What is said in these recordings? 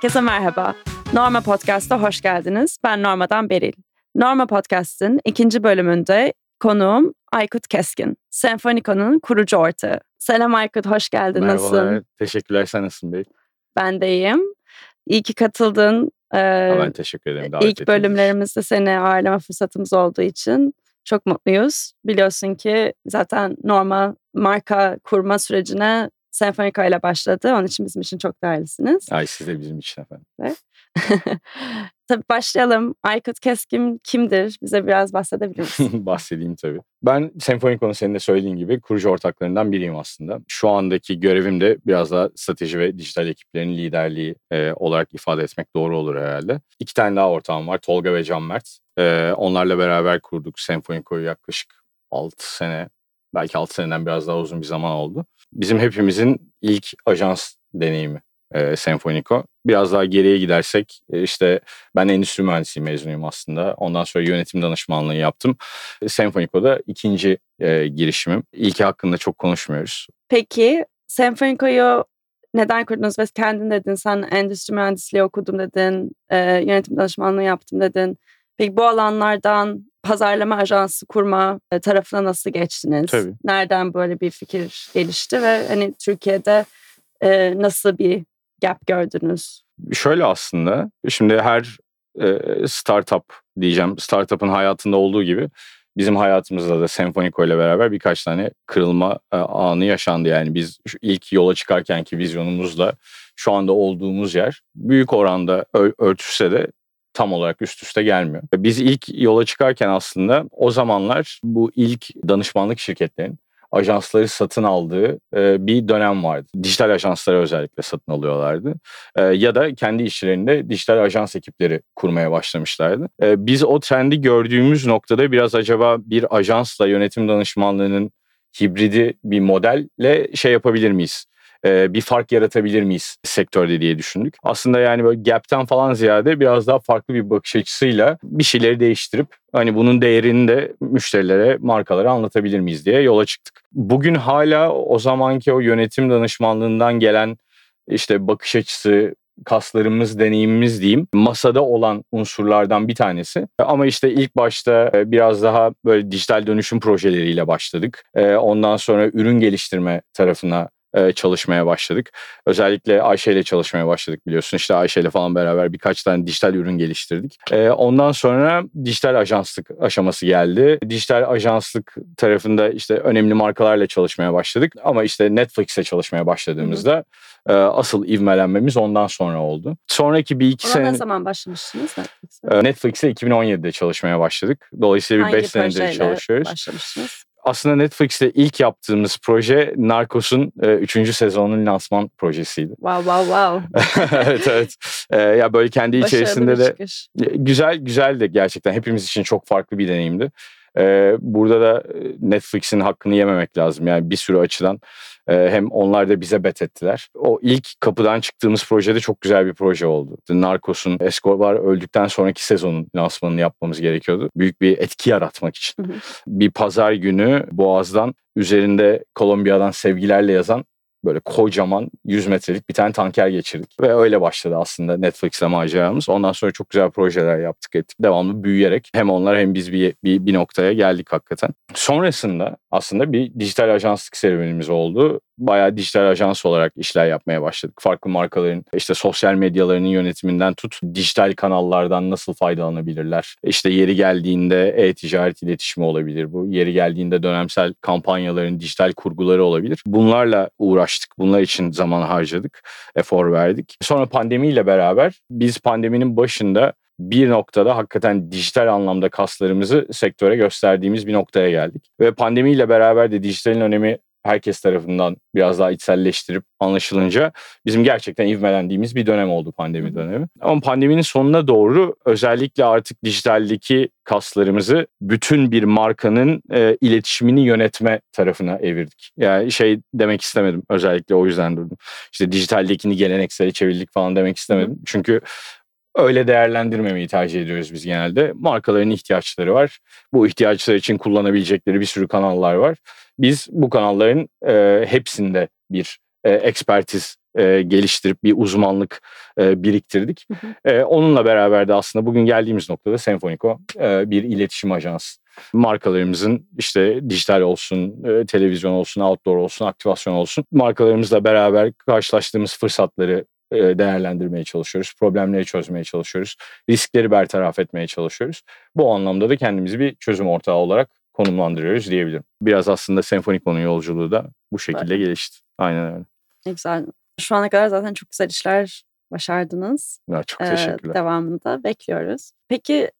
Herkese merhaba. Norma Podcast'a hoş geldiniz. Ben Norma'dan Beril. Norma Podcast'ın ikinci bölümünde konuğum Aykut Keskin. Senfoniko'nun kurucu ortağı. Selam Aykut, hoş geldin. Merhabalar, Nasılsın? teşekkürler. Sen nasılsın Bey? Ben de iyiyim. İyi ki katıldın. Ee, ben teşekkür ederim. davet ilk bölümlerimizde seni ağırlama fırsatımız olduğu için çok mutluyuz. Biliyorsun ki zaten Norma marka kurma sürecine Senfoniko ile başladı. Onun için bizim için çok değerlisiniz. Ay siz de bizim için efendim. Tabii başlayalım. Aykut Keskin kimdir? Bize biraz bahsedebilir misin? Bahsedeyim tabii. Ben Senfoniko'nun senin de söylediğin gibi kurucu ortaklarından biriyim aslında. Şu andaki görevim de biraz daha strateji ve dijital ekiplerin liderliği e, olarak ifade etmek doğru olur herhalde. İki tane daha ortağım var. Tolga ve Can Mert. E, onlarla beraber kurduk Senfoniko'yu yaklaşık 6 sene, belki 6 seneden biraz daha uzun bir zaman oldu. Bizim hepimizin ilk ajans deneyimi e, Senfoniko. Biraz daha geriye gidersek e, işte ben endüstri mühendisliği mezunuyum aslında. Ondan sonra yönetim danışmanlığı yaptım. E, Senfoniko'da ikinci e, girişimim. İlki hakkında çok konuşmuyoruz. Peki Senfoniko'yu neden kurdunuz ve kendin dedin sen endüstri mühendisliği okudum dedin, e, yönetim danışmanlığı yaptım dedin. Peki bu alanlardan pazarlama ajansı kurma e, tarafına nasıl geçtiniz? Tabii. Nereden böyle bir fikir gelişti ve hani Türkiye'de e, nasıl bir gap gördünüz? Şöyle aslında şimdi her e, startup diyeceğim startup'ın hayatında olduğu gibi bizim hayatımızda da Senfoniko ile beraber birkaç tane kırılma anı yaşandı. Yani biz ilk yola çıkarkenki vizyonumuzla şu anda olduğumuz yer büyük oranda örtüşse de tam olarak üst üste gelmiyor. Biz ilk yola çıkarken aslında o zamanlar bu ilk danışmanlık şirketlerin ajansları satın aldığı e, bir dönem vardı. Dijital ajansları özellikle satın alıyorlardı. E, ya da kendi işlerinde dijital ajans ekipleri kurmaya başlamışlardı. E, biz o trendi gördüğümüz noktada biraz acaba bir ajansla yönetim danışmanlığının hibridi bir modelle şey yapabilir miyiz? E, bir fark yaratabilir miyiz sektörde diye düşündük. Aslında yani böyle gap'ten falan ziyade biraz daha farklı bir bakış açısıyla bir şeyleri değiştirip hani bunun değerini de müşterilere, markalara anlatabilir miyiz diye yola çıktık. Bugün hala o zamanki o yönetim danışmanlığından gelen işte bakış açısı, kaslarımız, deneyimimiz diyeyim masada olan unsurlardan bir tanesi. Ama işte ilk başta e, biraz daha böyle dijital dönüşüm projeleriyle başladık. E, Ondan sonra ürün geliştirme tarafına e, çalışmaya başladık. Özellikle Ayşe ile çalışmaya başladık biliyorsun. İşte Ayşe ile falan beraber birkaç tane dijital ürün geliştirdik. E, Ondan sonra dijital ajanslık aşaması geldi. Dijital ajanslık tarafında işte önemli markalarla çalışmaya başladık. Ama işte Netflix'e çalışmaya başladığımızda e, asıl ivmelenmemiz ondan sonra oldu. Sonraki bir iki Ona sene ne zaman başlamıştınız? Netflix'e? Netflix'e 2017'de çalışmaya başladık. Dolayısıyla bir Hangi 5 senedir çalışıyoruz başlamıştınız? Aslında Netflix'te ilk yaptığımız proje Narcos'un 3. sezonunun lansman projesiydi. Wow wow wow. evet evet. Ee, ya böyle kendi Başarılı içerisinde de çıkış. güzel güzel de gerçekten hepimiz için çok farklı bir deneyimdi. Ee, burada da e, Netflix'in hakkını yememek lazım. Yani bir sürü açıdan e, hem onlar da bize bet ettiler. O ilk kapıdan çıktığımız projede çok güzel bir proje oldu. Narcos'un Escobar öldükten sonraki sezonun lansmanını yapmamız gerekiyordu. Büyük bir etki yaratmak için. Hı hı. Bir pazar günü Boğaz'dan üzerinde Kolombiya'dan sevgilerle yazan böyle kocaman 100 metrelik bir tane tanker geçirdik. Ve öyle başladı aslında Netflix'le maceramız. Ondan sonra çok güzel projeler yaptık ettik. Devamlı büyüyerek hem onlar hem biz bir, bir, bir noktaya geldik hakikaten. Sonrasında aslında bir dijital ajanslık serüvenimiz oldu. Bayağı dijital ajans olarak işler yapmaya başladık. Farklı markaların işte sosyal medyalarının yönetiminden tut dijital kanallardan nasıl faydalanabilirler? İşte yeri geldiğinde e-ticaret iletişimi olabilir bu. Yeri geldiğinde dönemsel kampanyaların dijital kurguları olabilir. Bunlarla uğraştık. Bunlar için zaman harcadık. Efor verdik. Sonra pandemiyle beraber biz pandeminin başında bir noktada hakikaten dijital anlamda kaslarımızı sektöre gösterdiğimiz bir noktaya geldik. Ve pandemiyle beraber de dijitalin önemi herkes tarafından biraz daha içselleştirip anlaşılınca bizim gerçekten ivmelendiğimiz bir dönem oldu pandemi dönemi. Ama pandeminin sonuna doğru özellikle artık dijitaldeki kaslarımızı bütün bir markanın e, iletişimini yönetme tarafına evirdik. Yani şey demek istemedim özellikle o yüzden durdum. İşte dijitaldekini geleneksele çevirdik falan demek istemedim. Çünkü öyle değerlendirmemeyi tercih ediyoruz biz genelde. Markaların ihtiyaçları var. Bu ihtiyaçlar için kullanabilecekleri bir sürü kanallar var. Biz bu kanalların e, hepsinde bir e, ekspertiz e, geliştirip bir uzmanlık e, biriktirdik. E, onunla beraber de aslında bugün geldiğimiz noktada Senfonico e, bir iletişim ajansı. Markalarımızın işte dijital olsun, e, televizyon olsun, outdoor olsun, aktivasyon olsun markalarımızla beraber karşılaştığımız fırsatları değerlendirmeye çalışıyoruz. Problemleri çözmeye çalışıyoruz. Riskleri bertaraf etmeye çalışıyoruz. Bu anlamda da kendimizi bir çözüm ortağı olarak konumlandırıyoruz diyebilirim. Biraz aslında Senfoniko'nun yolculuğu da bu şekilde evet. gelişti. Aynen öyle. Ne güzel. Şu ana kadar zaten çok güzel işler başardınız. Ya, çok teşekkürler. Ee, devamında bekliyoruz. Peki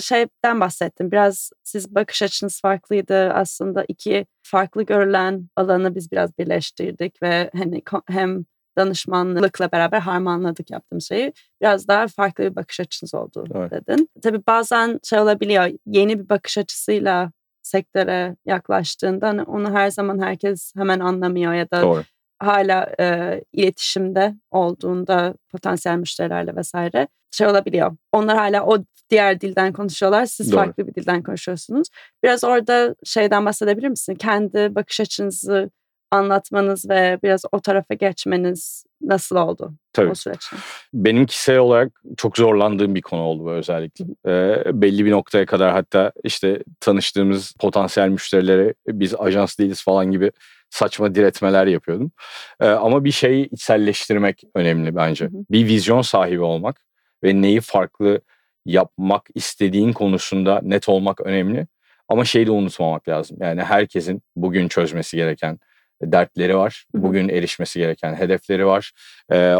şeyden bahsettim. Biraz siz bakış açınız farklıydı. Aslında iki farklı görülen alanı biz biraz birleştirdik ve hani hem danışmanlıkla beraber harmanladık yaptığım şeyi. Biraz daha farklı bir bakış açınız oldu evet. dedin. Tabii bazen şey olabiliyor. Yeni bir bakış açısıyla sektöre yaklaştığında hani onu her zaman herkes hemen anlamıyor ya da Doğru. hala e, iletişimde olduğunda potansiyel müşterilerle vesaire şey olabiliyor. Onlar hala o diğer dilden konuşuyorlar. Siz Doğru. farklı bir dilden konuşuyorsunuz. Biraz orada şeyden bahsedebilir misin? Kendi bakış açınızı anlatmanız ve biraz o tarafa geçmeniz nasıl oldu Tabii. o süreçte? Benim kişisel olarak çok zorlandığım bir konu oldu bu özellikle. Ee, belli bir noktaya kadar hatta işte tanıştığımız potansiyel müşterilere biz ajans değiliz falan gibi saçma diretmeler yapıyordum. Ee, ama bir şeyi içselleştirmek önemli bence. Hı hı. Bir vizyon sahibi olmak ve neyi farklı yapmak istediğin konusunda net olmak önemli. Ama şeyi de unutmamak lazım. Yani herkesin bugün çözmesi gereken dertleri var. Bugün erişmesi gereken hedefleri var.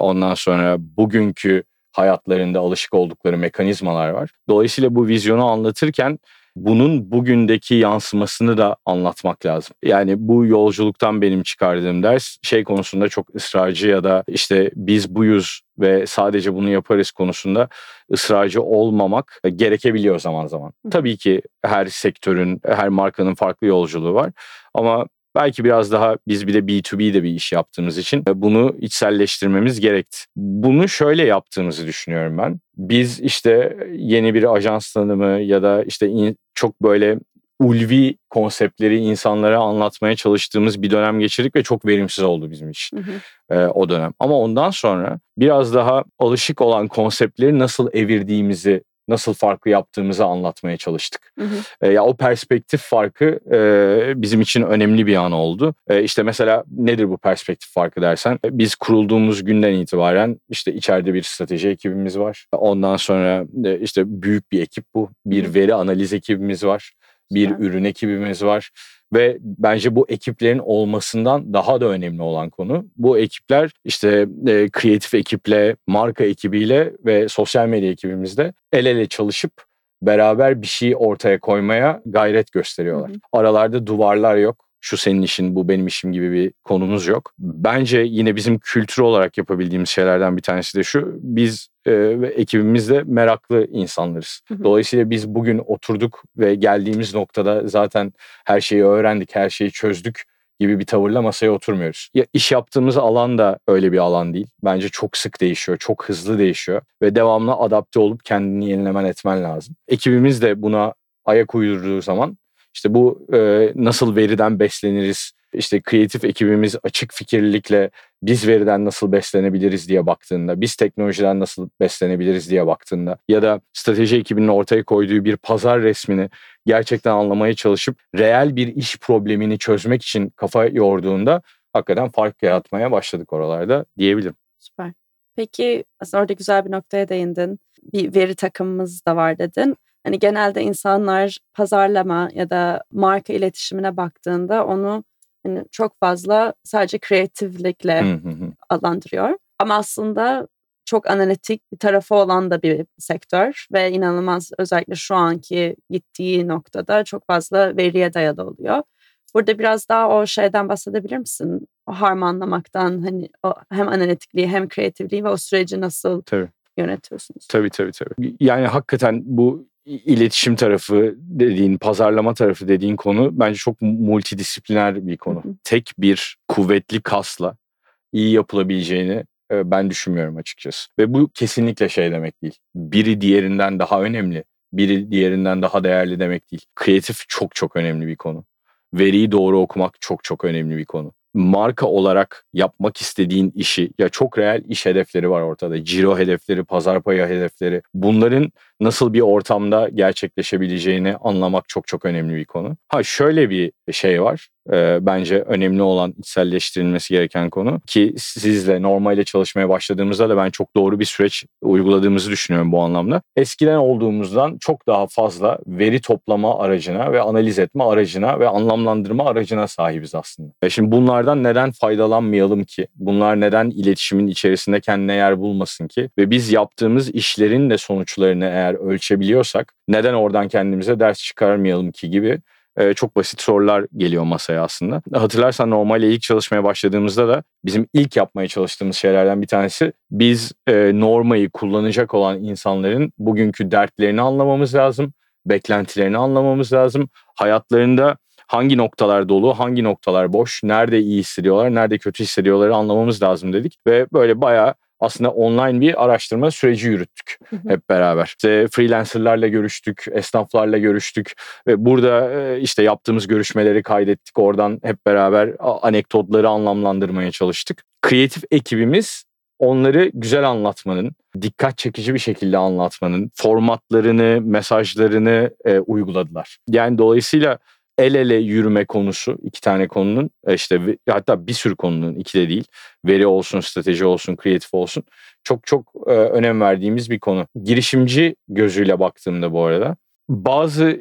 Ondan sonra bugünkü hayatlarında alışık oldukları mekanizmalar var. Dolayısıyla bu vizyonu anlatırken bunun bugündeki yansımasını da anlatmak lazım. Yani bu yolculuktan benim çıkardığım ders şey konusunda çok ısrarcı ya da işte biz buyuz ve sadece bunu yaparız konusunda ısrarcı olmamak gerekebiliyor zaman zaman. Tabii ki her sektörün, her markanın farklı yolculuğu var ama Belki biraz daha biz bir de B2B'de bir iş yaptığımız için bunu içselleştirmemiz gerekti. Bunu şöyle yaptığımızı düşünüyorum ben. Biz işte yeni bir ajans tanımı ya da işte çok böyle ulvi konseptleri insanlara anlatmaya çalıştığımız bir dönem geçirdik ve çok verimsiz oldu bizim için hı hı. E, o dönem. Ama ondan sonra biraz daha alışık olan konseptleri nasıl evirdiğimizi nasıl farklı yaptığımızı anlatmaya çalıştık. Hı hı. E, ya o perspektif farkı e, bizim için önemli bir an oldu. E, işte mesela nedir bu perspektif farkı dersen biz kurulduğumuz günden itibaren işte içeride bir strateji ekibimiz var. Ondan sonra e, işte büyük bir ekip bu. Bir veri analiz ekibimiz var. Bir Güzel. ürün ekibimiz var. Ve bence bu ekiplerin olmasından daha da önemli olan konu. Bu ekipler işte e, kreatif ekiple, marka ekibiyle ve sosyal medya ekibimizde el ele çalışıp beraber bir şey ortaya koymaya gayret gösteriyorlar. Hı hı. Aralarda duvarlar yok şu senin işin bu benim işim gibi bir konumuz yok. Bence yine bizim kültür olarak yapabildiğimiz şeylerden bir tanesi de şu. Biz e, ve ekibimiz de meraklı insanlarız. Dolayısıyla biz bugün oturduk ve geldiğimiz noktada zaten her şeyi öğrendik, her şeyi çözdük gibi bir tavırla masaya oturmuyoruz. Ya iş yaptığımız alan da öyle bir alan değil. Bence çok sık değişiyor, çok hızlı değişiyor ve devamlı adapte olup kendini yenilemen etmen lazım. Ekibimiz de buna ayak uydurduğu zaman işte bu e, nasıl veriden besleniriz, işte kreatif ekibimiz açık fikirlilikle biz veriden nasıl beslenebiliriz diye baktığında, biz teknolojiden nasıl beslenebiliriz diye baktığında ya da strateji ekibinin ortaya koyduğu bir pazar resmini gerçekten anlamaya çalışıp reel bir iş problemini çözmek için kafa yorduğunda hakikaten fark yaratmaya başladık oralarda diyebilirim. Süper. Peki aslında orada güzel bir noktaya değindin. Bir veri takımımız da var dedin. Hani genelde insanlar pazarlama ya da marka iletişimine baktığında onu hani çok fazla sadece kreatiflikle adlandırıyor. Ama aslında çok analitik bir tarafı olan da bir sektör ve inanılmaz özellikle şu anki gittiği noktada çok fazla veriye dayalı oluyor. Burada biraz daha o şeyden bahsedebilir misin? O harmanlamaktan hani o hem analitikliği hem kreatifliği ve o süreci nasıl tabii. yönetiyorsunuz? Tabii tabii tabii. Yani hakikaten bu iletişim tarafı dediğin, pazarlama tarafı dediğin konu bence çok multidisipliner bir konu. Hı hı. Tek bir kuvvetli kasla iyi yapılabileceğini e, ben düşünmüyorum açıkçası. Ve bu kesinlikle şey demek değil. Biri diğerinden daha önemli, biri diğerinden daha değerli demek değil. Kreatif çok çok önemli bir konu. Veriyi doğru okumak çok çok önemli bir konu. marka olarak yapmak istediğin işi ya çok reel iş hedefleri var ortada. Ciro hedefleri, pazar payı hedefleri. Bunların nasıl bir ortamda gerçekleşebileceğini anlamak çok çok önemli bir konu. Ha şöyle bir şey var. E, bence önemli olan içselleştirilmesi gereken konu ki sizle normalde çalışmaya başladığımızda da ben çok doğru bir süreç uyguladığımızı düşünüyorum bu anlamda. Eskiden olduğumuzdan çok daha fazla veri toplama aracına ve analiz etme aracına ve anlamlandırma aracına sahibiz aslında. E şimdi bunlardan neden faydalanmayalım ki? Bunlar neden iletişimin içerisinde kendine yer bulmasın ki? Ve biz yaptığımız işlerin de sonuçlarını eğer ölçebiliyorsak neden oradan kendimize ders çıkarmayalım ki gibi e, çok basit sorular geliyor masaya aslında. Hatırlarsan normalde ilk çalışmaya başladığımızda da bizim ilk yapmaya çalıştığımız şeylerden bir tanesi biz e, normayı kullanacak olan insanların bugünkü dertlerini anlamamız lazım, beklentilerini anlamamız lazım. Hayatlarında hangi noktalar dolu, hangi noktalar boş, nerede iyi hissediyorlar, nerede kötü hissediyorları anlamamız lazım dedik. Ve böyle bayağı aslında online bir araştırma süreci yürüttük hep beraber. İşte freelancerlarla görüştük, esnaflarla görüştük ve burada işte yaptığımız görüşmeleri kaydettik. Oradan hep beraber anekdotları anlamlandırmaya çalıştık. Kreatif ekibimiz onları güzel anlatmanın, dikkat çekici bir şekilde anlatmanın formatlarını, mesajlarını e, uyguladılar. Yani dolayısıyla el ele yürüme konusu iki tane konunun e, işte hatta bir sürü konunun iki de değil veri olsun strateji olsun kreatif olsun çok çok e, önem verdiğimiz bir konu. Girişimci gözüyle baktığımda bu arada bazı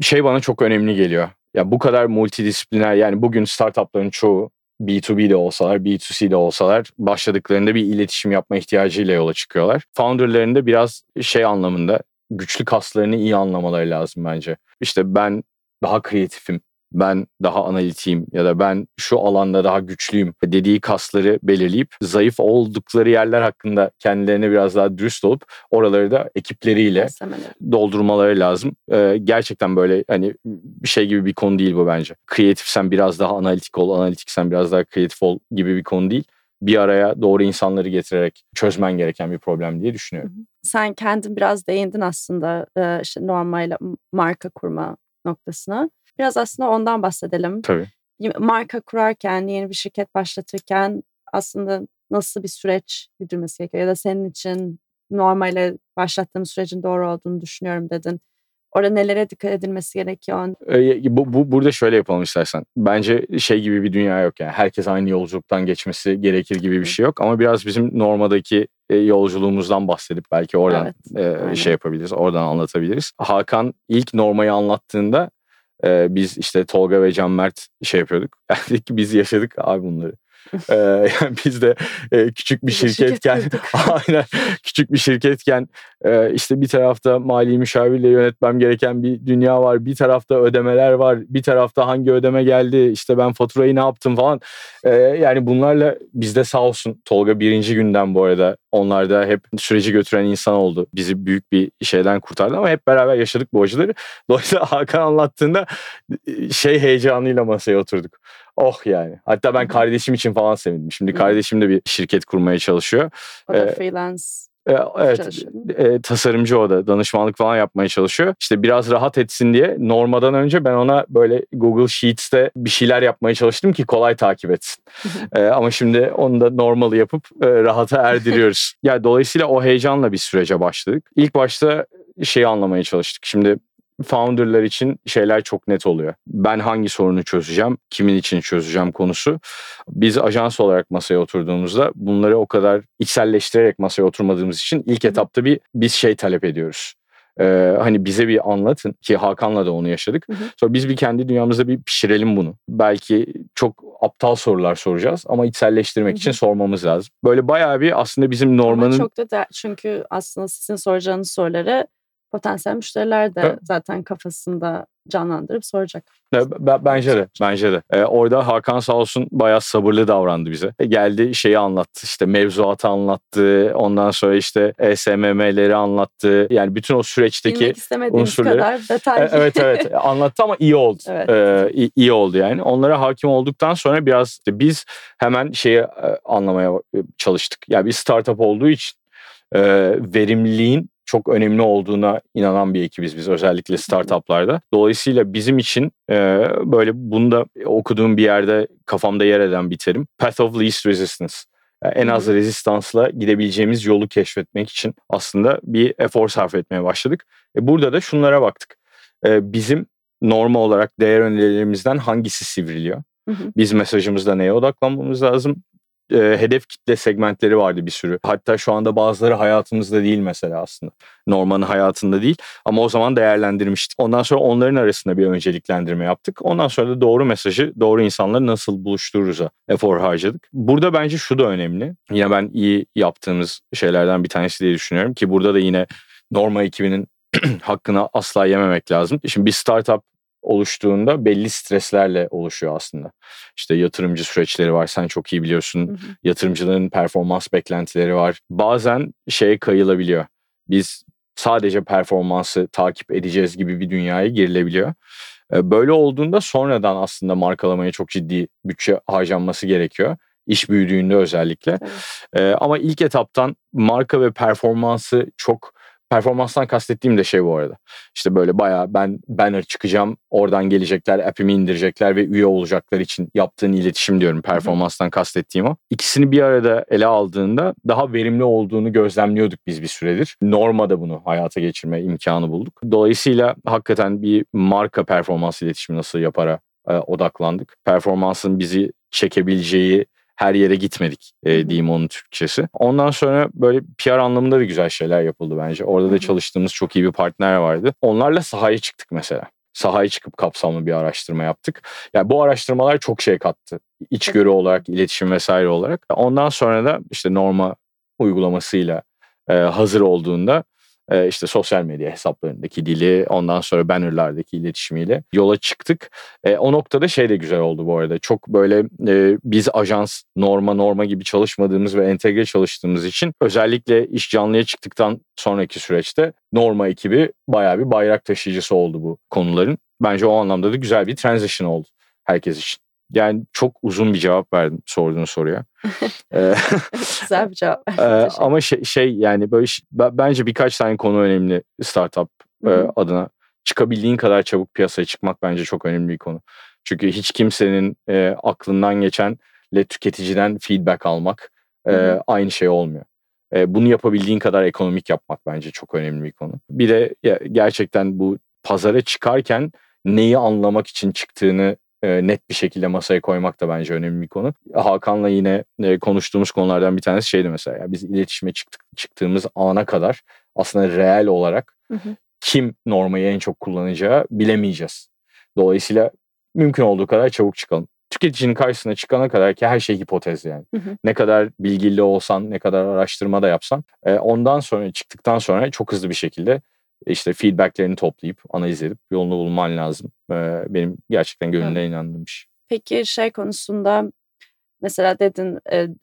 şey bana çok önemli geliyor. Ya bu kadar multidisipliner yani bugün startupların çoğu B2B de olsalar, B2C de olsalar başladıklarında bir iletişim yapma ihtiyacıyla yola çıkıyorlar. Founder'ların biraz şey anlamında güçlü kaslarını iyi anlamaları lazım bence. İşte ben daha kreatifim, ben daha analitiğim ya da ben şu alanda daha güçlüyüm dediği kasları belirleyip zayıf oldukları yerler hakkında kendilerine biraz daha dürüst olup oraları da ekipleriyle doldurmaları lazım. Ee, gerçekten böyle hani bir şey gibi bir konu değil bu bence. Kreatifsen biraz daha analitik ol, analitiksen biraz daha kreatif ol gibi bir konu değil bir araya doğru insanları getirerek çözmen gereken bir problem diye düşünüyorum. Sen kendin biraz değindin aslında işte normal marka kurma noktasına. Biraz aslında ondan bahsedelim. Tabii. Marka kurarken, yeni bir şirket başlatırken aslında nasıl bir süreç güdülmesi gerekiyor? Ya da senin için normale başlattığım sürecin doğru olduğunu düşünüyorum dedin. Orada nelere dikkat edilmesi gerekiyor? Ee, bu, bu burada şöyle yapalım istersen. Bence şey gibi bir dünya yok yani. Herkes aynı yolculuktan geçmesi gerekir gibi bir şey yok. Ama biraz bizim Norma'daki yolculuğumuzdan bahsedip belki oradan evet, e, şey yapabiliriz. Oradan anlatabiliriz. Hakan ilk Norma'yı anlattığında e, biz işte Tolga ve Can Mert şey yapıyorduk. Yani biz yaşadık abi bunları ee, yani biz de e, küçük bir şirketken aynen küçük bir şirketken e, işte bir tarafta mali müşavirle yönetmem gereken bir dünya var. Bir tarafta ödemeler var. Bir tarafta hangi ödeme geldi işte ben faturayı ne yaptım falan. E, yani bunlarla bizde sağ olsun Tolga birinci günden bu arada onlar da hep süreci götüren insan oldu. Bizi büyük bir şeyden kurtardı ama hep beraber yaşadık bu acıları. Dolayısıyla Hakan anlattığında şey heyecanıyla masaya oturduk. Oh yani. Hatta ben kardeşim için falan sevindim. Şimdi kardeşim de bir şirket kurmaya çalışıyor. O da ee, freelance. Evet, e, tasarımcı o da danışmanlık falan yapmaya çalışıyor. İşte biraz rahat etsin diye normadan önce ben ona böyle Google Sheets'te bir şeyler yapmaya çalıştım ki kolay takip etsin. e, ama şimdi onu da normalı yapıp e, rahata erdiriyoruz. yani dolayısıyla o heyecanla bir sürece başladık. İlk başta şeyi anlamaya çalıştık. Şimdi founderlar için şeyler çok net oluyor. Ben hangi sorunu çözeceğim, kimin için çözeceğim konusu. Biz ajans olarak masaya oturduğumuzda bunları o kadar içselleştirerek masaya oturmadığımız için ilk etapta bir biz şey talep ediyoruz. Ee, hani bize bir anlatın ki Hakan'la da onu yaşadık. Hı hı. Sonra biz bir kendi dünyamızda bir pişirelim bunu. Belki çok aptal sorular soracağız ama içselleştirmek hı hı. için sormamız lazım. Böyle bayağı bir aslında bizim Norman'ın... Ama çok da der, çünkü aslında sizin soracağınız soruları potansiyel müşteriler de evet. zaten kafasında canlandırıp soracak. bence de, bence de. Ee, orada Hakan sağ olsun bayağı sabırlı davrandı bize. E, geldi şeyi anlattı, işte mevzuatı anlattı, ondan sonra işte SMM'leri anlattı. Yani bütün o süreçteki Bilmek istemediğimiz unsurları. kadar detaylı. E, evet evet anlattı ama iyi oldu. Evet. Ee, iyi, iyi oldu yani. Onlara hakim olduktan sonra biraz işte biz hemen şeyi e, anlamaya çalıştık. Yani bir startup olduğu için e, verimliliğin çok önemli olduğuna inanan bir ekibiz biz özellikle startuplarda. Dolayısıyla bizim için e, böyle bunu da okuduğum bir yerde kafamda yer eden bir terim. Path of Least Resistance. Yani en az rezistansla gidebileceğimiz yolu keşfetmek için aslında bir efor sarf etmeye başladık. E burada da şunlara baktık. E, bizim normal olarak değer önerilerimizden hangisi sivriliyor? Biz mesajımızda neye odaklanmamız lazım? E, hedef kitle segmentleri vardı bir sürü. Hatta şu anda bazıları hayatımızda değil mesela aslında. Norman'ın hayatında değil ama o zaman değerlendirmiştik. Ondan sonra onların arasında bir önceliklendirme yaptık. Ondan sonra da doğru mesajı doğru insanları nasıl buluştururuz'a efor harcadık. Burada bence şu da önemli. Yine ben iyi yaptığımız şeylerden bir tanesi diye düşünüyorum ki burada da yine Norma ekibinin hakkını asla yememek lazım. Şimdi bir startup oluştuğunda belli streslerle oluşuyor aslında. İşte yatırımcı süreçleri var sen çok iyi biliyorsun. Hı hı. Yatırımcıların performans beklentileri var. Bazen şeye kayılabiliyor. Biz sadece performansı takip edeceğiz gibi bir dünyaya girilebiliyor. Böyle olduğunda sonradan aslında markalamaya çok ciddi bütçe harcanması gerekiyor. İş büyüdüğünde özellikle. Evet. Ama ilk etaptan marka ve performansı çok Performanstan kastettiğim de şey bu arada. İşte böyle bayağı ben banner çıkacağım, oradan gelecekler, app'imi indirecekler ve üye olacaklar için yaptığın iletişim diyorum. Performanstan kastettiğim o. İkisini bir arada ele aldığında daha verimli olduğunu gözlemliyorduk biz bir süredir. Norma'da bunu hayata geçirme imkanı bulduk. Dolayısıyla hakikaten bir marka performans iletişimi nasıl yapara e, odaklandık. Performansın bizi çekebileceği her yere gitmedik e, diyeyim onun Türkçesi. Ondan sonra böyle PR anlamında da güzel şeyler yapıldı bence. Orada da çalıştığımız çok iyi bir partner vardı. Onlarla sahaya çıktık mesela. Sahaya çıkıp kapsamlı bir araştırma yaptık. Yani bu araştırmalar çok şey kattı. İçgörü olarak, iletişim vesaire olarak. Ondan sonra da işte Norma uygulamasıyla e, hazır olduğunda e, işte sosyal medya hesaplarındaki dili ondan sonra bannerlardaki iletişimiyle yola çıktık. E, o noktada şey de güzel oldu bu arada. Çok böyle e, biz ajans norma norma gibi çalışmadığımız ve entegre çalıştığımız için özellikle iş canlıya çıktıktan sonraki süreçte norma ekibi bayağı bir bayrak taşıyıcısı oldu bu konuların. Bence o anlamda da güzel bir transition oldu herkes için. Yani çok uzun bir cevap verdim sorduğun soruya. Güzel bir cevap. ama şey, şey yani böyle bence birkaç tane konu önemli startup Hı-hı. adına. Çıkabildiğin kadar çabuk piyasaya çıkmak bence çok önemli bir konu. Çünkü hiç kimsenin e, aklından geçenle tüketiciden feedback almak e, aynı şey olmuyor. E, bunu yapabildiğin kadar ekonomik yapmak bence çok önemli bir konu. Bir de gerçekten bu pazara çıkarken neyi anlamak için çıktığını e, net bir şekilde masaya koymak da bence önemli bir konu. Hakan'la yine e, konuştuğumuz konulardan bir tanesi şeydi mesela. Ya biz iletişime çıktık, çıktığımız ana kadar aslında reel olarak hı hı. kim normayı en çok kullanacağı bilemeyeceğiz. Dolayısıyla mümkün olduğu kadar çabuk çıkalım. Tüketicinin karşısına çıkana kadar ki her şey hipotez yani. Hı hı. Ne kadar bilgili olsan, ne kadar araştırma da yapsan e, ondan sonra çıktıktan sonra çok hızlı bir şekilde işte feedbacklerini toplayıp analiz edip yolunu bulman lazım. Benim gerçekten gönlümden evet. inandığım bir şey. Peki şey konusunda mesela dedin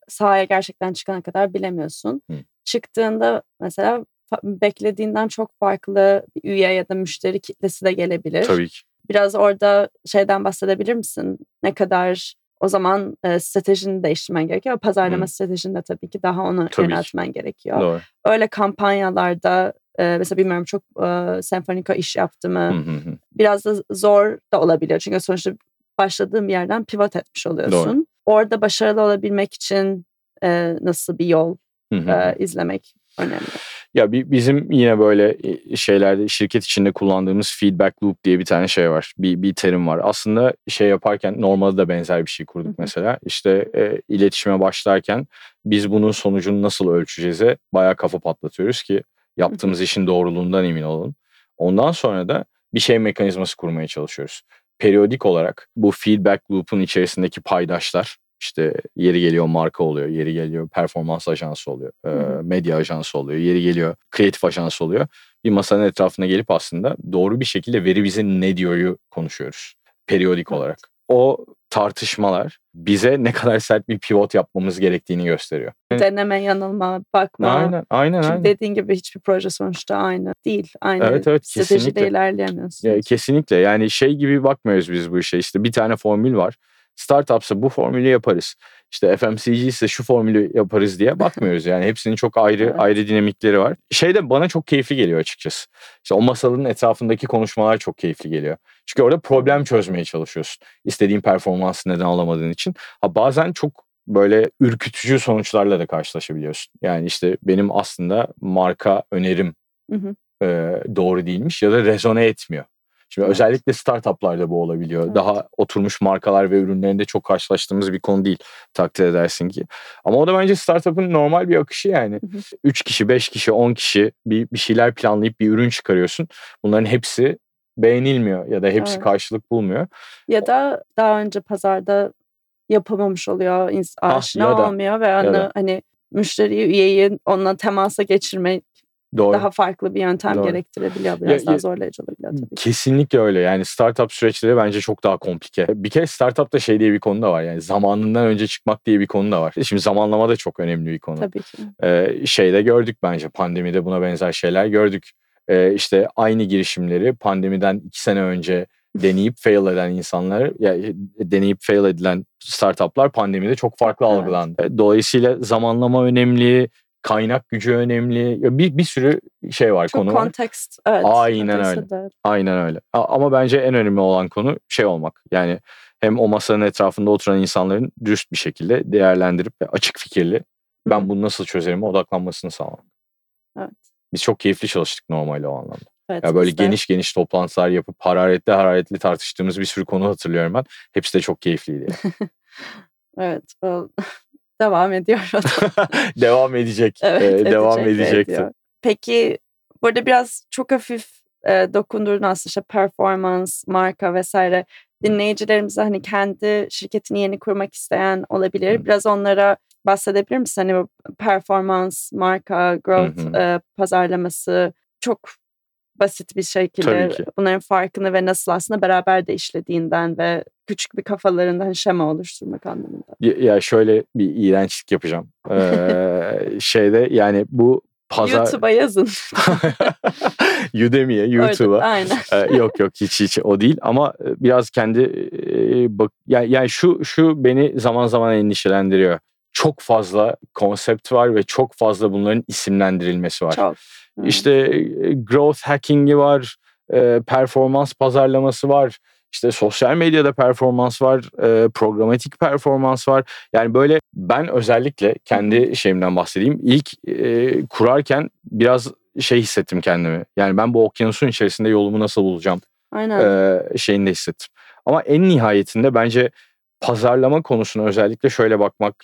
sahaya gerçekten çıkana kadar bilemiyorsun. Hı. Çıktığında mesela beklediğinden çok farklı bir üye ya da müşteri kitlesi de gelebilir. Tabii ki. Biraz orada şeyden bahsedebilir misin? Ne kadar o zaman e, stratejini değiştirmen gerekiyor. Pazarlama hmm. stratejinde tabii ki daha onu tabii yöneltmen ki. gerekiyor. Doğru. Öyle kampanyalarda e, mesela bilmiyorum çok e, senfonika iş yaptı mı? Biraz da zor da olabiliyor. Çünkü sonuçta başladığım yerden pivot etmiş oluyorsun. Doğru. Orada başarılı olabilmek için e, nasıl bir yol e, izlemek önemli. Ya bizim yine böyle şeylerde şirket içinde kullandığımız feedback loop diye bir tane şey var. Bir, bir terim var. Aslında şey yaparken normalde de benzer bir şey kurduk mesela. İşte e, iletişime başlarken biz bunun sonucunu nasıl ölçeceğize bayağı kafa patlatıyoruz ki yaptığımız işin doğruluğundan emin olalım. Ondan sonra da bir şey mekanizması kurmaya çalışıyoruz. Periyodik olarak bu feedback loop'un içerisindeki paydaşlar işte yeri geliyor marka oluyor, yeri geliyor performans ajansı oluyor, e, medya ajansı oluyor, yeri geliyor kreatif ajansı oluyor. Bir masanın etrafına gelip aslında doğru bir şekilde veri bize ne diyor'yu konuşuyoruz periyodik evet. olarak. O tartışmalar bize ne kadar sert bir pivot yapmamız gerektiğini gösteriyor. Deneme, yanılma, bakma. Aynen, aynen, Çünkü aynen. dediğin gibi hiçbir proje sonuçta aynı değil. Aynı evet, evet, stratejide ilerleyemiyorsun. Ya, kesinlikle. Yani şey gibi bakmıyoruz biz bu işe. İşte bir tane formül var startupsa bu formülü yaparız. İşte FMCG ise şu formülü yaparız diye bakmıyoruz. Yani hepsinin çok ayrı ayrı dinamikleri var. Şey de bana çok keyifli geliyor açıkçası. İşte o masalın etrafındaki konuşmalar çok keyifli geliyor. Çünkü orada problem çözmeye çalışıyorsun. İstediğin performansı neden alamadığın için. Ha bazen çok böyle ürkütücü sonuçlarla da karşılaşabiliyorsun. Yani işte benim aslında marka önerim Hı hı. e, doğru değilmiş ya da rezone etmiyor. Şimdi Evet. özellikle startuplarda bu olabiliyor. Evet. Daha oturmuş markalar ve ürünlerinde çok karşılaştığımız bir konu değil takdir edersin ki. Ama o da bence startup'ın normal bir akışı yani. Hı hı. 3 kişi, 5 kişi, 10 kişi bir, bir şeyler planlayıp bir ürün çıkarıyorsun. Bunların hepsi beğenilmiyor ya da hepsi Evet. karşılık bulmuyor. Ya da daha önce pazarda yapamamış oluyor, Ah, aşina da, olmuyor ve ya hani, müşteriyi, üyeyi onunla temasa geçirmek Doğru. daha farklı bir yöntem Doğru. gerektirebiliyor. Biraz Ya- daha zorlayıcı olabiliyor tabii. Kesinlikle öyle. Yani startup süreçleri bence çok daha komplike. Bir kere startupta şey diye bir konu da var. Yani zamanından önce çıkmak diye bir konu da var. Şimdi zamanlama da çok önemli bir konu. Tabii ki. Ee, şeyde gördük bence pandemide buna benzer şeyler gördük. Ee, işte aynı girişimleri pandemiden iki sene önce deneyip fail eden insanlar, yani deneyip fail edilen startuplar pandemide çok farklı Evet. algılandı. Dolayısıyla zamanlama önemli, kaynak gücü önemli. Ya Bir, bir sürü şey var Çok konu var. kontekst. Evet. Aynen öyle. de- Aynen öyle. Ama bence en önemli olan konu şey olmak. Yani hem o masanın etrafında oturan insanların dürüst bir şekilde değerlendirip ve açık fikirli ben Hı. bunu nasıl çözerim odaklanmasını sağlamak. Evet. Biz çok keyifli çalıştık normalde o anlamda. Evet, Ya böyle de- geniş geniş toplantılar yapıp hararetli hararetli tartıştığımız bir sürü konu hatırlıyorum ben. Hepsi de çok keyifliydi. yani. Evet. Devam ediyor. devam edecek. Evet, Ee, devam edecek ve edecekti. ediyor. Peki burada biraz çok hafif e, dokundurdun aslında işte performans, marka vesaire. Dinleyicilerimize hani kendi şirketini yeni kurmak isteyen olabilir. Biraz onlara bahsedebilir misin? Hani performans, marka, growth e, pazarlaması çok basit bir şekilde bunların farkını ve nasıl aslında beraber de işlediğinden ve küçük bir kafalarında hani şema oluşturmak anlamında. Ya, ya şöyle bir iğrençlik yapacağım. Ee, şeyde yani bu pazar... YouTube'a yazın. Udemy'ye, Orada- YouTube'a. Aynen. Ee, yok yok hiç hiç o değil ama biraz kendi e, bak yani, yani şu şu beni zaman zaman endişelendiriyor. Çok fazla konsept var ve çok fazla bunların isimlendirilmesi var. Çok. Hı. İşte e, growth hacking'i var, e, performans pazarlaması var, işte sosyal medyada performans var, e, programatik performans var. Yani böyle ben özellikle kendi şeyimden bahsedeyim. İlk e, kurarken biraz şey hissettim kendimi. Yani ben bu okyanusun içerisinde yolumu nasıl bulacağım Aynen. e, şeyini de hissettim. Ama en nihayetinde bence pazarlama konusuna özellikle şöyle bakmak.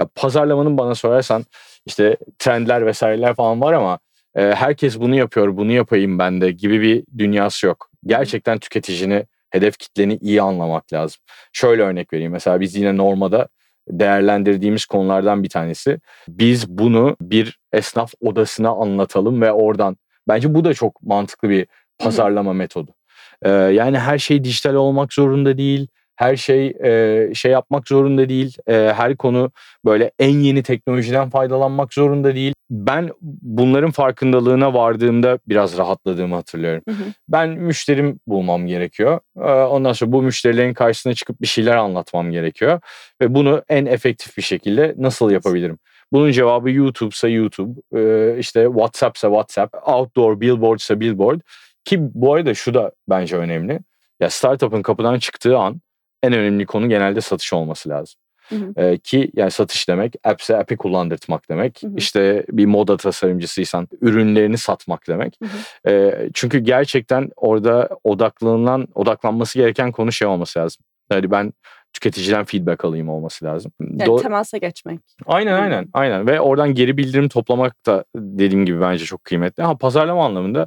Ya pazarlamanın bana sorarsan işte trendler vesaireler falan var ama e, herkes bunu yapıyor, bunu yapayım ben de gibi bir dünyası yok. Gerçekten tüketicini, hedef kitleni iyi anlamak lazım. Şöyle örnek vereyim. Mesela biz yine Norma'da değerlendirdiğimiz konulardan bir tanesi. Biz bunu bir esnaf odasına anlatalım ve oradan. Bence bu da çok mantıklı bir pazarlama metodu. Ee, yani her şey dijital olmak zorunda değil. Her şey e, şey yapmak zorunda değil. E, her konu böyle en yeni teknolojiden faydalanmak zorunda değil. Ben bunların farkındalığına vardığımda biraz rahatladığımı hatırlıyorum. Hı hı. Ben müşterim bulmam gerekiyor. Ee, Ondan sonra bu müşterilerin karşısına çıkıp bir şeyler anlatmam gerekiyor. Ve bunu en efektif bir şekilde nasıl yapabilirim? Bunun cevabı YouTube'sa YouTube, e, işte WhatsApp'sa WhatsApp, outdoor billboard'sa billboard. Ki bu arada şu da bence önemli. Ya startup'ın kapıdan çıktığı an en önemli konu genelde satış olması lazım. Hı hı. Ee, ki yani satış demek app'se app'i kullandırtmak demek. Hı hı. İşte bir moda tasarımcısıysan ürünlerini satmak demek. Hı hı. Ee, çünkü gerçekten orada odaklanılan odaklanması gereken konu şey olması lazım. Yani ben tüketiciden feedback alayım olması lazım. Yani Do- temasa geçmek. Aynen aynen aynen ve oradan geri bildirim toplamak da dediğim gibi bence çok kıymetli. Ha pazarlama anlamında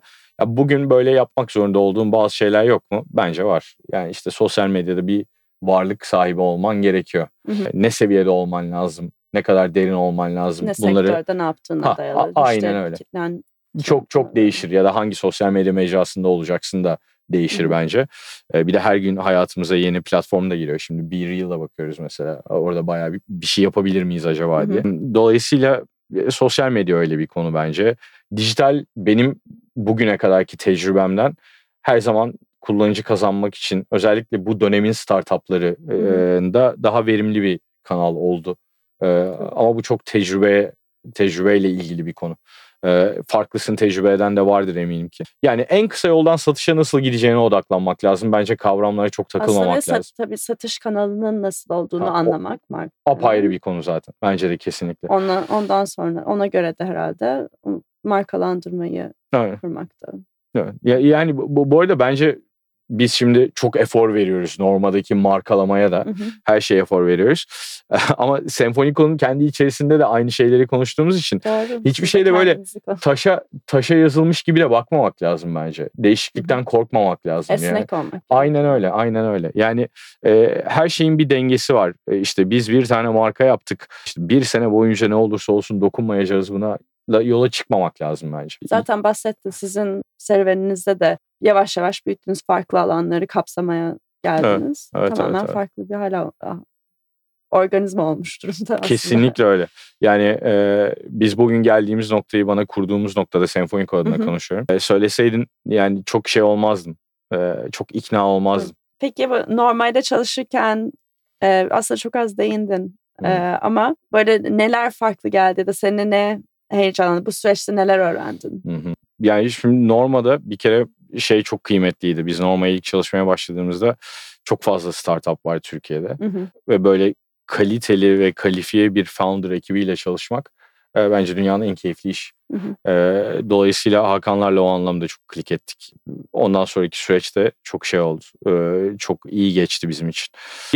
ya bugün böyle yapmak zorunda olduğum bazı şeyler yok mu? Bence var. Yani işte sosyal medyada bir varlık sahibi olman gerekiyor. Hı hı. Ne seviyede olman lazım? Ne kadar derin olman lazım? Ne Bunları sektörde ne yaptığına Ha, dayalı. a- aynen müşteri öyle. kitlen- çok çok değişir ya da hangi sosyal medya mecrasında olacaksın da değişir Hı hı. bence. Bir de her gün hayatımıza yeni platform da giriyor. Şimdi bir Reel'a bakıyoruz mesela. Orada bayağı bir, bir şey yapabilir miyiz acaba Hı hı. diye. Dolayısıyla e, sosyal medya öyle bir konu bence. Dijital benim bugüne kadarki tecrübemden her zaman kullanıcı kazanmak için özellikle bu dönemin startuplarında daha verimli bir kanal oldu. E, ama bu çok tecrübe tecrübeyle ilgili bir konu. E, farklısını tecrübe eden de vardır eminim ki. Yani en kısa yoldan satışa nasıl gideceğine odaklanmak lazım. Bence kavramlara çok takılmamak Aslında lazım. sat, tabii satış kanalının nasıl olduğunu Ha, o- anlamak marka. Apayrı bir konu zaten. Bence de kesinlikle. Ona, ondan sonra ona göre de herhalde markalandırmayı Evet. kurmakta. Evet. Yani bu- bu arada bence biz şimdi çok efor veriyoruz Norma'daki markalamaya da. Hı hı. Her şeye efor veriyoruz. Ama Senfoniko'nun kendi içerisinde de aynı şeyleri konuştuğumuz için Doğru. Hiçbir şeyde böyle taşa taşa yazılmış gibi de bakmamak lazım bence. Değişiklikten korkmamak lazım yani. esnek olmak. Aynen öyle, aynen öyle. Yani e, her şeyin bir dengesi var. E, işte biz bir tane marka yaptık. İşte bir sene boyunca ne olursa olsun dokunmayacağız buna. La, yola çıkmamak lazım bence. Zaten bahsettin sizin serüveninizde de yavaş yavaş büyüttüğünüz farklı alanları kapsamaya geldiniz. evet, Tamamen evet, evet. farklı bir hala organizma olmuş durumda aslında. Kesinlikle öyle. Yani e, biz bugün geldiğimiz noktayı bana kurduğumuz noktada Senfoniko adına Hı hı. konuşuyorum. E, söyleseydin yani çok şey olmazdım. E, çok ikna olmazdım. Peki normalde çalışırken e, aslında çok az değindin Hı. E, ama böyle neler farklı geldi de seni ne heyecanlandı? Bu süreçte neler öğrendin? Hı hı. Yani şimdi Norma'da bir kere şey çok kıymetliydi. Biz Norma'ya ilk çalışmaya başladığımızda çok fazla startup var Türkiye'de. Hı hı. Ve böyle kaliteli ve kalifiye bir founder ekibiyle çalışmak e, bence dünyanın en keyifli iş. Hı hı. E, dolayısıyla Hakanlarla o anlamda çok klik ettik. Ondan sonraki süreçte çok şey oldu. E, çok iyi geçti bizim için.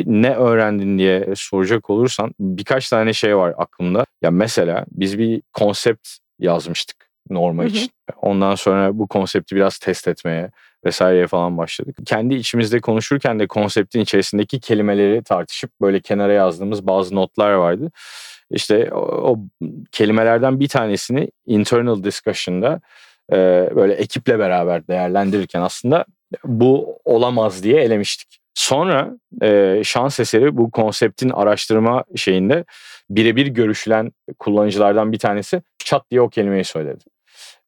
Ne öğrendin diye soracak olursan birkaç tane şey var aklımda. Ya mesela biz bir konsept yazmıştık Norma Hı hı. için. Ondan sonra bu konsepti biraz test etmeye vesaireye falan başladık. Kendi içimizde konuşurken de konseptin içerisindeki kelimeleri tartışıp böyle kenara yazdığımız bazı notlar vardı. İşte o, o kelimelerden bir tanesini internal discussion'da e, böyle ekiple beraber değerlendirirken aslında bu olamaz diye elemiştik. Sonra e, şans eseri bu konseptin araştırma şeyinde birebir görüşülen kullanıcılardan bir tanesi çat diye o kelimeyi söyledi.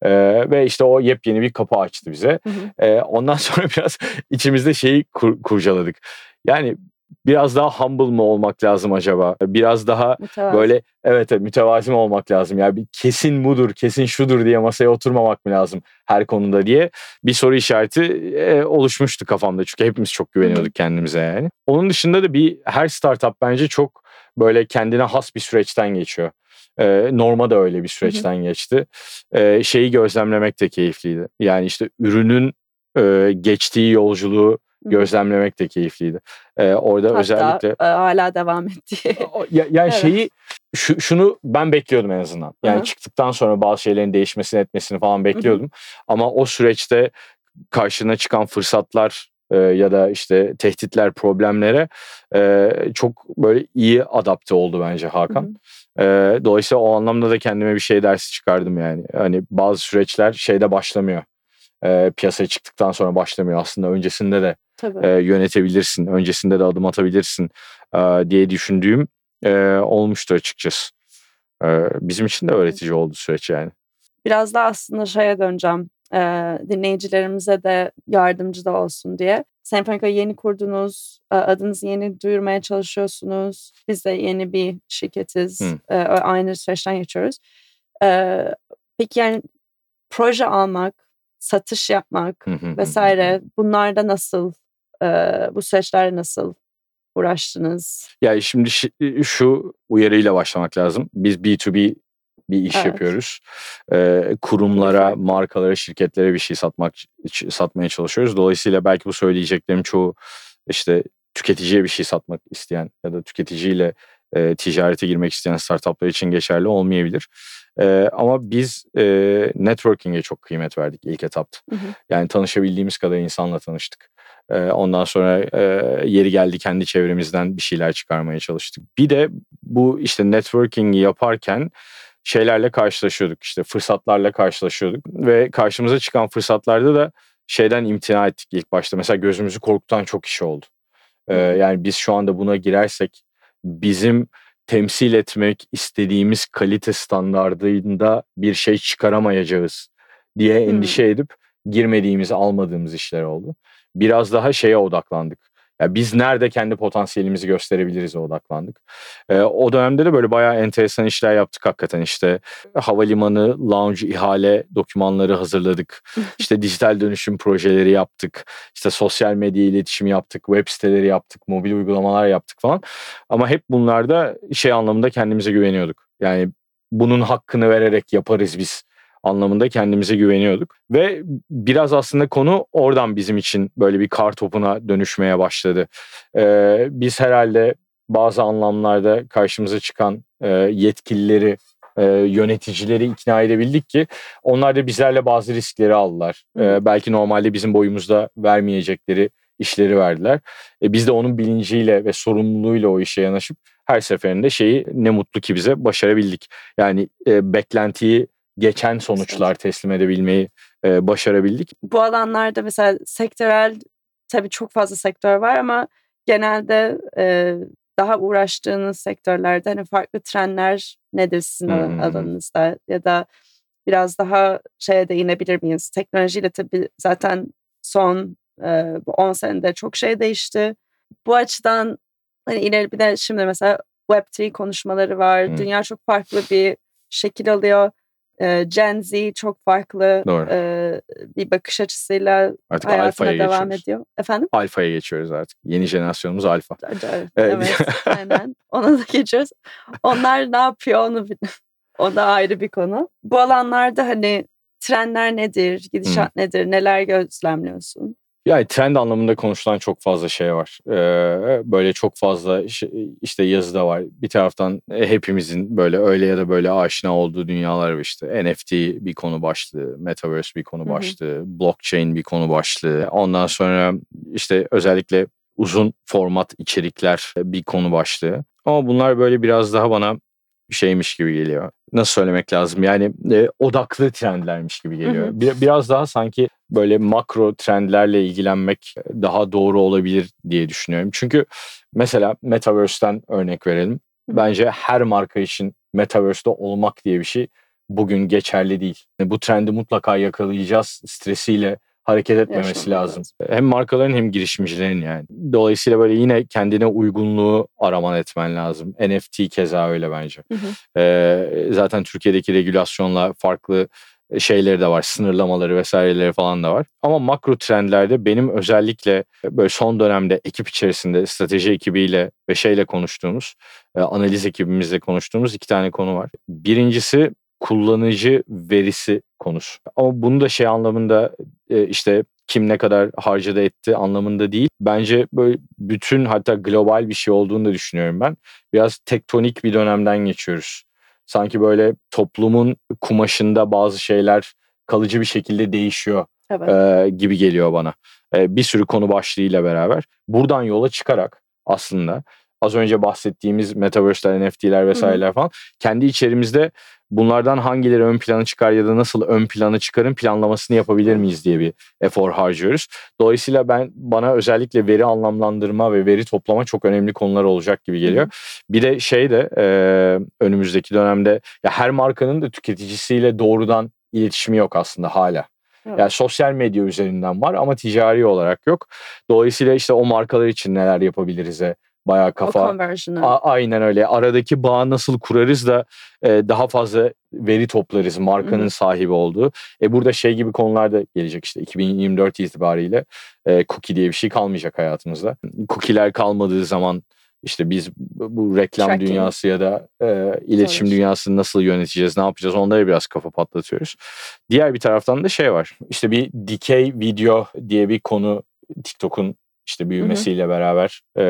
E, ve işte o yepyeni bir kapı açtı bize. Hı hı. E, ondan sonra biraz içimizde şeyi kur- kurcaladık. Yani biraz daha humble mı olmak lazım acaba? Biraz daha Mütevazı. böyle evet, evet mütevazi mi olmak lazım? Yani bir kesin budur, kesin şudur diye masaya oturmamak mı lazım her konuda diye bir soru işareti e, oluşmuştu kafamda. Çünkü hepimiz çok güveniyorduk kendimize yani. Onun dışında da bir her startup bence çok böyle kendine has bir süreçten geçiyor. E, Norma da öyle bir süreçten geçti. E, şeyi gözlemlemek de keyifliydi. Yani işte ürünün e, geçtiği yolculuğu gözlemlemek de keyifliydi. E, orada Hatta özellikle e, hala devam ettiği. o- ya, yani Evet. şeyi şu, şunu ben bekliyordum en azından. Yani Hı hı. çıktıktan sonra bazı şeylerin değişmesini etmesini falan bekliyordum. Ama o süreçte karşına çıkan fırsatlar e, ya da işte tehditler, problemlere e, çok böyle iyi adapte oldu bence Hakan. E, dolayısıyla o anlamda da kendime bir şey dersi çıkardım yani. Hani bazı süreçler şeyde başlamıyor. E, piyasaya çıktıktan sonra başlamıyor. Aslında öncesinde de Tabii. e, yönetebilirsin. Öncesinde de adım atabilirsin e, diye düşündüğüm e, olmuştu açıkçası. E, bizim için de öğretici oldu süreç yani. Biraz da aslında şeye döneceğim. E, dinleyicilerimize de yardımcı da olsun diye. Senfonika'yı yeni kurdunuz. adınızı yeni duyurmaya çalışıyorsunuz. Biz de yeni bir şirketiz. E, aynı süreçten geçiyoruz. E, peki yani proje almak, satış yapmak vesaire bunlarda nasıl, e, bu süreçlerde nasıl uğraştınız? Yani şimdi şi- şu uyarıyla başlamak lazım. Biz B2B bir iş Evet. yapıyoruz. E, kurumlara, markalara, şirketlere bir şey satmak satmaya çalışıyoruz. Dolayısıyla belki bu söyleyeceklerim çoğu işte tüketiciye bir şey satmak isteyen ya da tüketiciyle e, ticarete girmek isteyen startuplar için geçerli olmayabilir. E, ama biz e, networking'e çok kıymet verdik ilk etapta. Hı hı. Yani tanışabildiğimiz kadar insanla tanıştık. E, ondan sonra e, yeri geldi kendi çevremizden bir şeyler çıkarmaya çalıştık. Bir de bu işte networking'i yaparken şeylerle karşılaşıyorduk işte fırsatlarla karşılaşıyorduk ve karşımıza çıkan fırsatlarda da şeyden imtina ettik ilk başta. Mesela gözümüzü korkutan çok iş oldu. Ee, yani biz şu anda buna girersek bizim temsil etmek istediğimiz kalite standardında bir şey çıkaramayacağız diye endişe edip girmediğimiz, almadığımız işler oldu. biraz daha şeye odaklandık. Yani biz nerede kendi potansiyelimizi gösterebiliriz odaklandık. Ee, o dönemde de böyle bayağı enteresan işler yaptık hakikaten işte havalimanı, lounge, ihale dokümanları hazırladık. İşte dijital dönüşüm projeleri yaptık. İşte sosyal medya iletişimi yaptık, web siteleri yaptık, mobil uygulamalar yaptık falan. Ama hep bunlarda şey anlamında kendimize güveniyorduk. Yani bunun hakkını vererek yaparız biz anlamında kendimize güveniyorduk. Ve biraz aslında konu oradan bizim için böyle bir kar topuna dönüşmeye başladı. Ee, biz herhalde bazı anlamlarda karşımıza çıkan e, yetkilileri e, yöneticileri ikna edebildik ki onlar da bizlerle bazı riskleri aldılar. E, belki normalde bizim boyumuzda vermeyecekleri işleri verdiler. E, biz de onun bilinciyle ve sorumluluğuyla o işe yanaşıp her seferinde şeyi ne mutlu ki bize başarabildik. Yani e, beklentiyi geçen sonuçlar teslim edebilmeyi e, başarabildik. Bu alanlarda mesela sektörel tabii çok fazla sektör var ama genelde e, daha uğraştığınız sektörlerde hani farklı trendler nedir sizin hmm. alanınızda ya da biraz daha şeye değinebilir miyiz? Teknolojiyle tabii zaten son e, 10 senede çok şey değişti. Bu açıdan hani ileri bir de şimdi mesela Web3 konuşmaları var. Hmm. Dünya çok farklı bir şekil alıyor. Gen Z çok farklı Doğru. bir bakış açısıyla artık hayatına devam geçiyoruz. ediyor. Efendim? Alfa'ya geçiyoruz artık. Yeni jenerasyonumuz alfa. Evet, evet aynen. Ona da geçiyoruz. Onlar ne yapıyor onu o da ayrı bir konu. Bu alanlarda hani trendler nedir, gidişat hmm. nedir, neler gözlemliyorsun? Yani trend anlamında konuşulan çok fazla şey var. Ee, böyle çok fazla işte yazı da var. Bir taraftan e, hepimizin böyle öyle ya da böyle aşina olduğu dünyalar var işte. NFT bir konu başlığı, Metaverse bir konu başlığı, hı hı. blockchain bir konu başlığı. Ondan sonra işte özellikle uzun format içerikler bir konu başlığı. Ama bunlar böyle biraz daha bana şeymiş gibi geliyor. Nasıl söylemek lazım? Yani e, odaklı trendlermiş gibi geliyor. Hı hı. Bir, biraz daha sanki böyle makro trendlerle ilgilenmek daha doğru olabilir diye düşünüyorum. Çünkü mesela Metaverse'ten örnek verelim. Bence her marka için Metaverse'de olmak diye bir şey bugün geçerli değil. Bu trendi mutlaka yakalayacağız stresiyle hareket etmemesi lazım. lazım. Hem markaların hem girişimcilerin yani. Dolayısıyla böyle yine kendine uygunluğu araman etmen lazım. NFT keza öyle bence. Hı hı. Ee, zaten Türkiye'deki regülasyonla farklı şeyleri de var, sınırlamaları vesaireleri falan da var. Ama makro trendlerde benim özellikle böyle son dönemde ekip içerisinde strateji ekibiyle ve şeyle konuştuğumuz, analiz ekibimizle konuştuğumuz iki tane konu var. Birincisi kullanıcı verisi konusu. Ama bunu da şey anlamında e, işte kim ne kadar harcadı etti anlamında değil. Bence böyle bütün hatta global bir şey olduğunu da düşünüyorum ben. Biraz tektonik bir dönemden geçiyoruz. Sanki böyle toplumun kumaşında bazı şeyler kalıcı bir şekilde değişiyor evet. e, gibi geliyor bana. E, bir sürü konu başlığıyla beraber. Buradan yola çıkarak aslında az önce bahsettiğimiz metaverse'ler, NFT'ler vesaireler falan kendi içerimizde bunlardan hangileri ön plana çıkar ya da nasıl ön plana çıkarın planlamasını yapabilir miyiz diye bir efor harcıyoruz. Dolayısıyla ben bana özellikle veri anlamlandırma ve veri toplama çok önemli konular olacak gibi geliyor. Bir de şey de e, önümüzdeki dönemde ya her markanın da tüketicisiyle doğrudan iletişimi yok aslında hala. Yani sosyal medya üzerinden var ama ticari olarak yok. Dolayısıyla işte o markalar için neler yapabiliriz'e bayağı kafa. A, aynen öyle. Aradaki bağı nasıl kurarız da e, daha fazla veri toplarız markanın Hı-hı. sahibi olduğu. E burada şey gibi konular da gelecek işte 2024 itibariyle e, cookie diye bir şey kalmayacak hayatımızda. Cookie'ler kalmadığı zaman işte biz bu reklam Tracking. dünyası ya da e, iletişim Sonuç. dünyasını nasıl yöneteceğiz, ne yapacağız onlara biraz kafa patlatıyoruz. Diğer bir taraftan da şey var. İşte bir dikey video diye bir konu TikTok'un işte büyümesiyle hı hı. beraber e,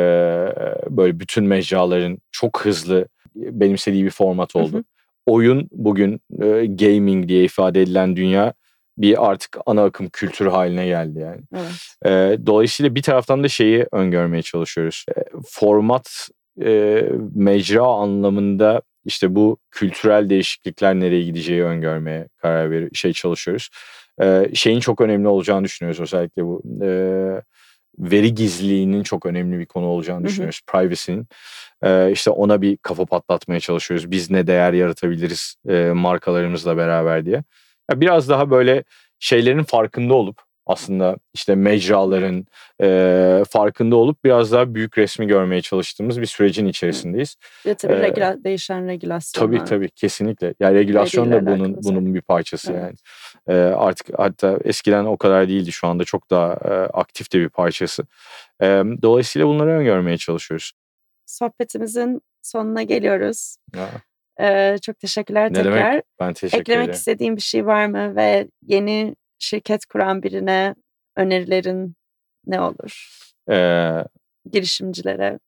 böyle bütün mecraların çok hızlı benimsediği bir format oldu. Hı hı. Oyun bugün e, gaming diye ifade edilen dünya bir artık ana akım kültür haline geldi yani. Evet. E, dolayısıyla bir taraftan da şeyi öngörmeye çalışıyoruz. E, format e, mecra anlamında işte bu kültürel değişiklikler nereye gideceği öngörmeye karar ver şey çalışıyoruz. E, şeyin çok önemli olacağını düşünüyoruz özellikle bu e, veri gizliliğinin çok önemli bir konu olacağını hı hı. düşünüyoruz. Privacy'nin. Ee, işte ona bir kafa patlatmaya çalışıyoruz. Biz ne değer yaratabiliriz e, markalarımızla beraber diye. Ya biraz daha böyle şeylerin farkında olup aslında işte mecraların e, farkında olup biraz daha büyük resmi görmeye çalıştığımız bir sürecin içerisindeyiz. Ve tabii ee, regüla- değişen regülasyonlar. Tabii tabii kesinlikle. Yani regülasyon da bunun bunun bir parçası evet. yani. E, artık hatta eskiden o kadar değildi şu anda çok daha e, aktif de bir parçası. E, dolayısıyla bunları öngörmeye çalışıyoruz. Sohbetimizin sonuna geliyoruz. Ya. Ee, çok teşekkürler ne tekrar. Demek? Ben teşekkür Eklemek ederim. istediğim bir şey var mı ve yeni şirket kuran birine önerilerin ne olur? Ee, Girişimcilere.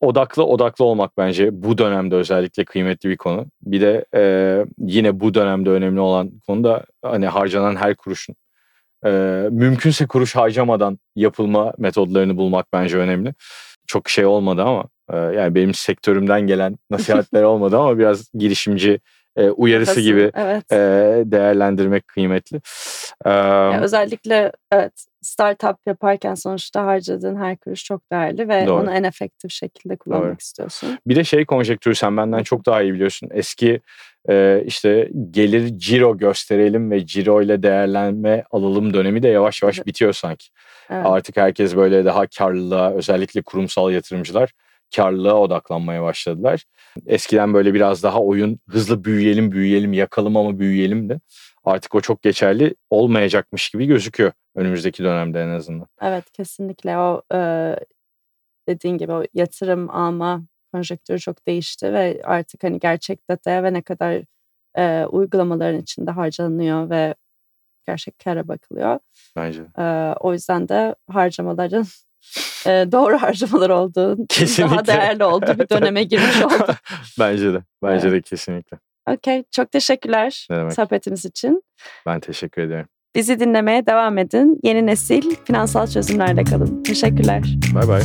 Odaklı odaklı olmak bence bu dönemde özellikle kıymetli bir konu. Bir de e, yine bu dönemde önemli olan konu da hani harcanan her kuruşun e, mümkünse kuruş harcamadan yapılma metodlarını bulmak bence önemli. Çok şey olmadı ama yani benim sektörümden gelen nasihatler olmadı ama biraz girişimci e, uyarısı Kafası, gibi evet. e, değerlendirmek kıymetli. Ee, yani özellikle evet startup yaparken sonuçta harcadığın her kuruş çok değerli ve doğru. onu en efektif şekilde kullanmak doğru. istiyorsun. Bir de şey konjektürü sen benden çok daha iyi biliyorsun. Eski e, işte gelir ciro gösterelim ve ciro ile değerlenme alalım dönemi de yavaş yavaş evet. bitiyor sanki. Evet. Artık herkes böyle daha karlılığa özellikle kurumsal yatırımcılar karlılığa odaklanmaya başladılar. Eskiden böyle biraz daha oyun hızlı büyüyelim büyüyelim yakalım ama büyüyelim de artık o çok geçerli olmayacakmış gibi gözüküyor önümüzdeki dönemde en azından. Evet kesinlikle o e, dediğin gibi o yatırım alma konjektürü çok değişti ve artık hani gerçek dataya ve ne kadar e, uygulamaların içinde harcanıyor ve gerçek kara bakılıyor. Bence. E, o yüzden de harcamaların doğru harcamalar olduğu, kesinlikle. daha değerli olduğu bir döneme girmiş olduk. Bence de. Bence evet. de kesinlikle. Okey. Çok teşekkürler sohbetimiz için. Ben teşekkür ederim. Bizi dinlemeye devam edin. Yeni nesil finansal çözümlerle kalın. Teşekkürler. Bay bay.